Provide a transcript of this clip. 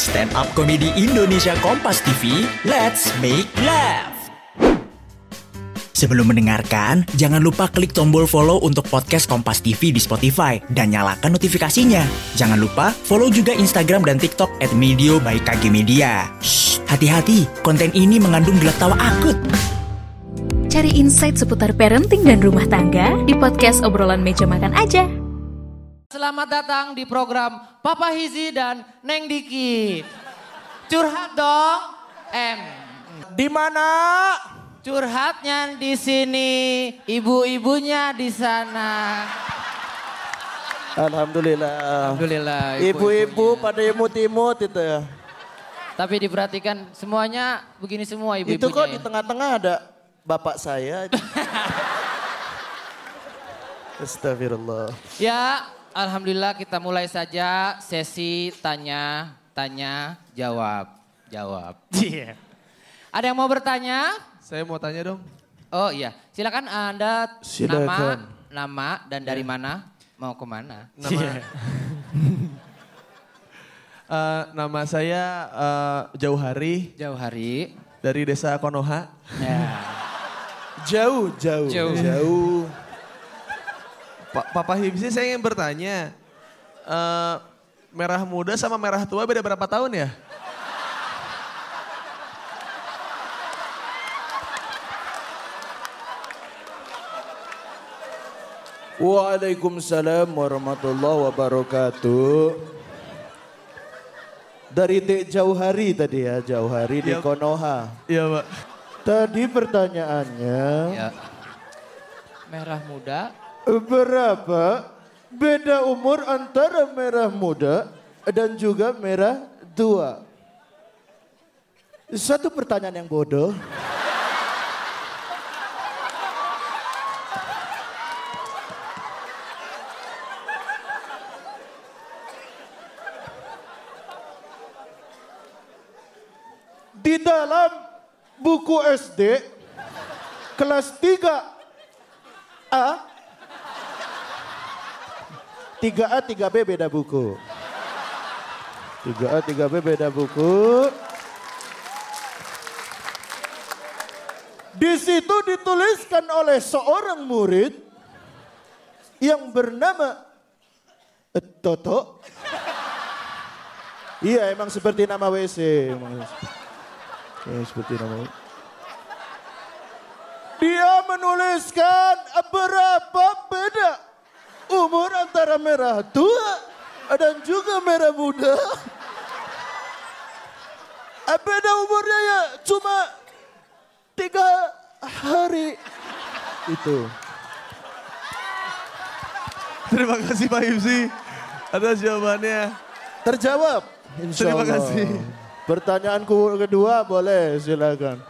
Stand up komedi Indonesia Kompas TV, let's make laugh. Sebelum mendengarkan, jangan lupa klik tombol follow untuk podcast Kompas TV di Spotify dan nyalakan notifikasinya. Jangan lupa follow juga Instagram dan TikTok at Medio by KG Media. Hati-hati, konten ini mengandung gelak tawa akut. Cari insight seputar parenting dan rumah tangga di podcast obrolan meja makan aja. Selamat datang di program Papa Hizi dan Neng Diki. Curhat dong, M. Di mana? Curhatnya di sini, ibu-ibunya di sana. Alhamdulillah. Alhamdulillah. Ibu-ibu pada imut-imut itu ya. Tapi diperhatikan semuanya begini semua ibu-ibunya. Itu kok di ya. tengah-tengah ada bapak saya. Astagfirullah. Ya, alhamdulillah kita mulai saja sesi tanya, tanya, jawab, jawab. Iya. Ada yang mau bertanya? Saya mau tanya dong. Oh iya, silakan Anda Silakan. nama, nama dan dari mana mau ke mana? Nama Eh, nama saya eh, Jauhari Jauh hari. dari Desa Konoha. Ya. Jauh, jauh, Jauh. jauh. Pa- Papa Himsi saya ingin bertanya. eh, merah muda sama merah tua beda berapa tahun ya? Waalaikumsalam warahmatullahi wabarakatuh. Dari Dek Jauh Hari tadi ya, Jauh Hari di Iya. Konoha. Iya pak. Tadi pertanyaannya, ya. Merah muda. Berapa beda umur antara merah muda dan juga merah tua? Satu pertanyaan yang bodoh. Di dalam buku SD kelas 3A 3A 3B beda buku. 3A 3B beda buku. Di situ dituliskan oleh seorang murid yang bernama Toto. Iya, emang seperti nama WC. Emang, emang seperti nama. Dia menuliskan berapa antara merah tua dan juga merah muda. Beda umurnya ya cuma tiga hari. Itu. Terima kasih Pak Himsi atas jawabannya. Terjawab. Insya Terima Allah. kasih. Pertanyaanku kedua boleh silakan.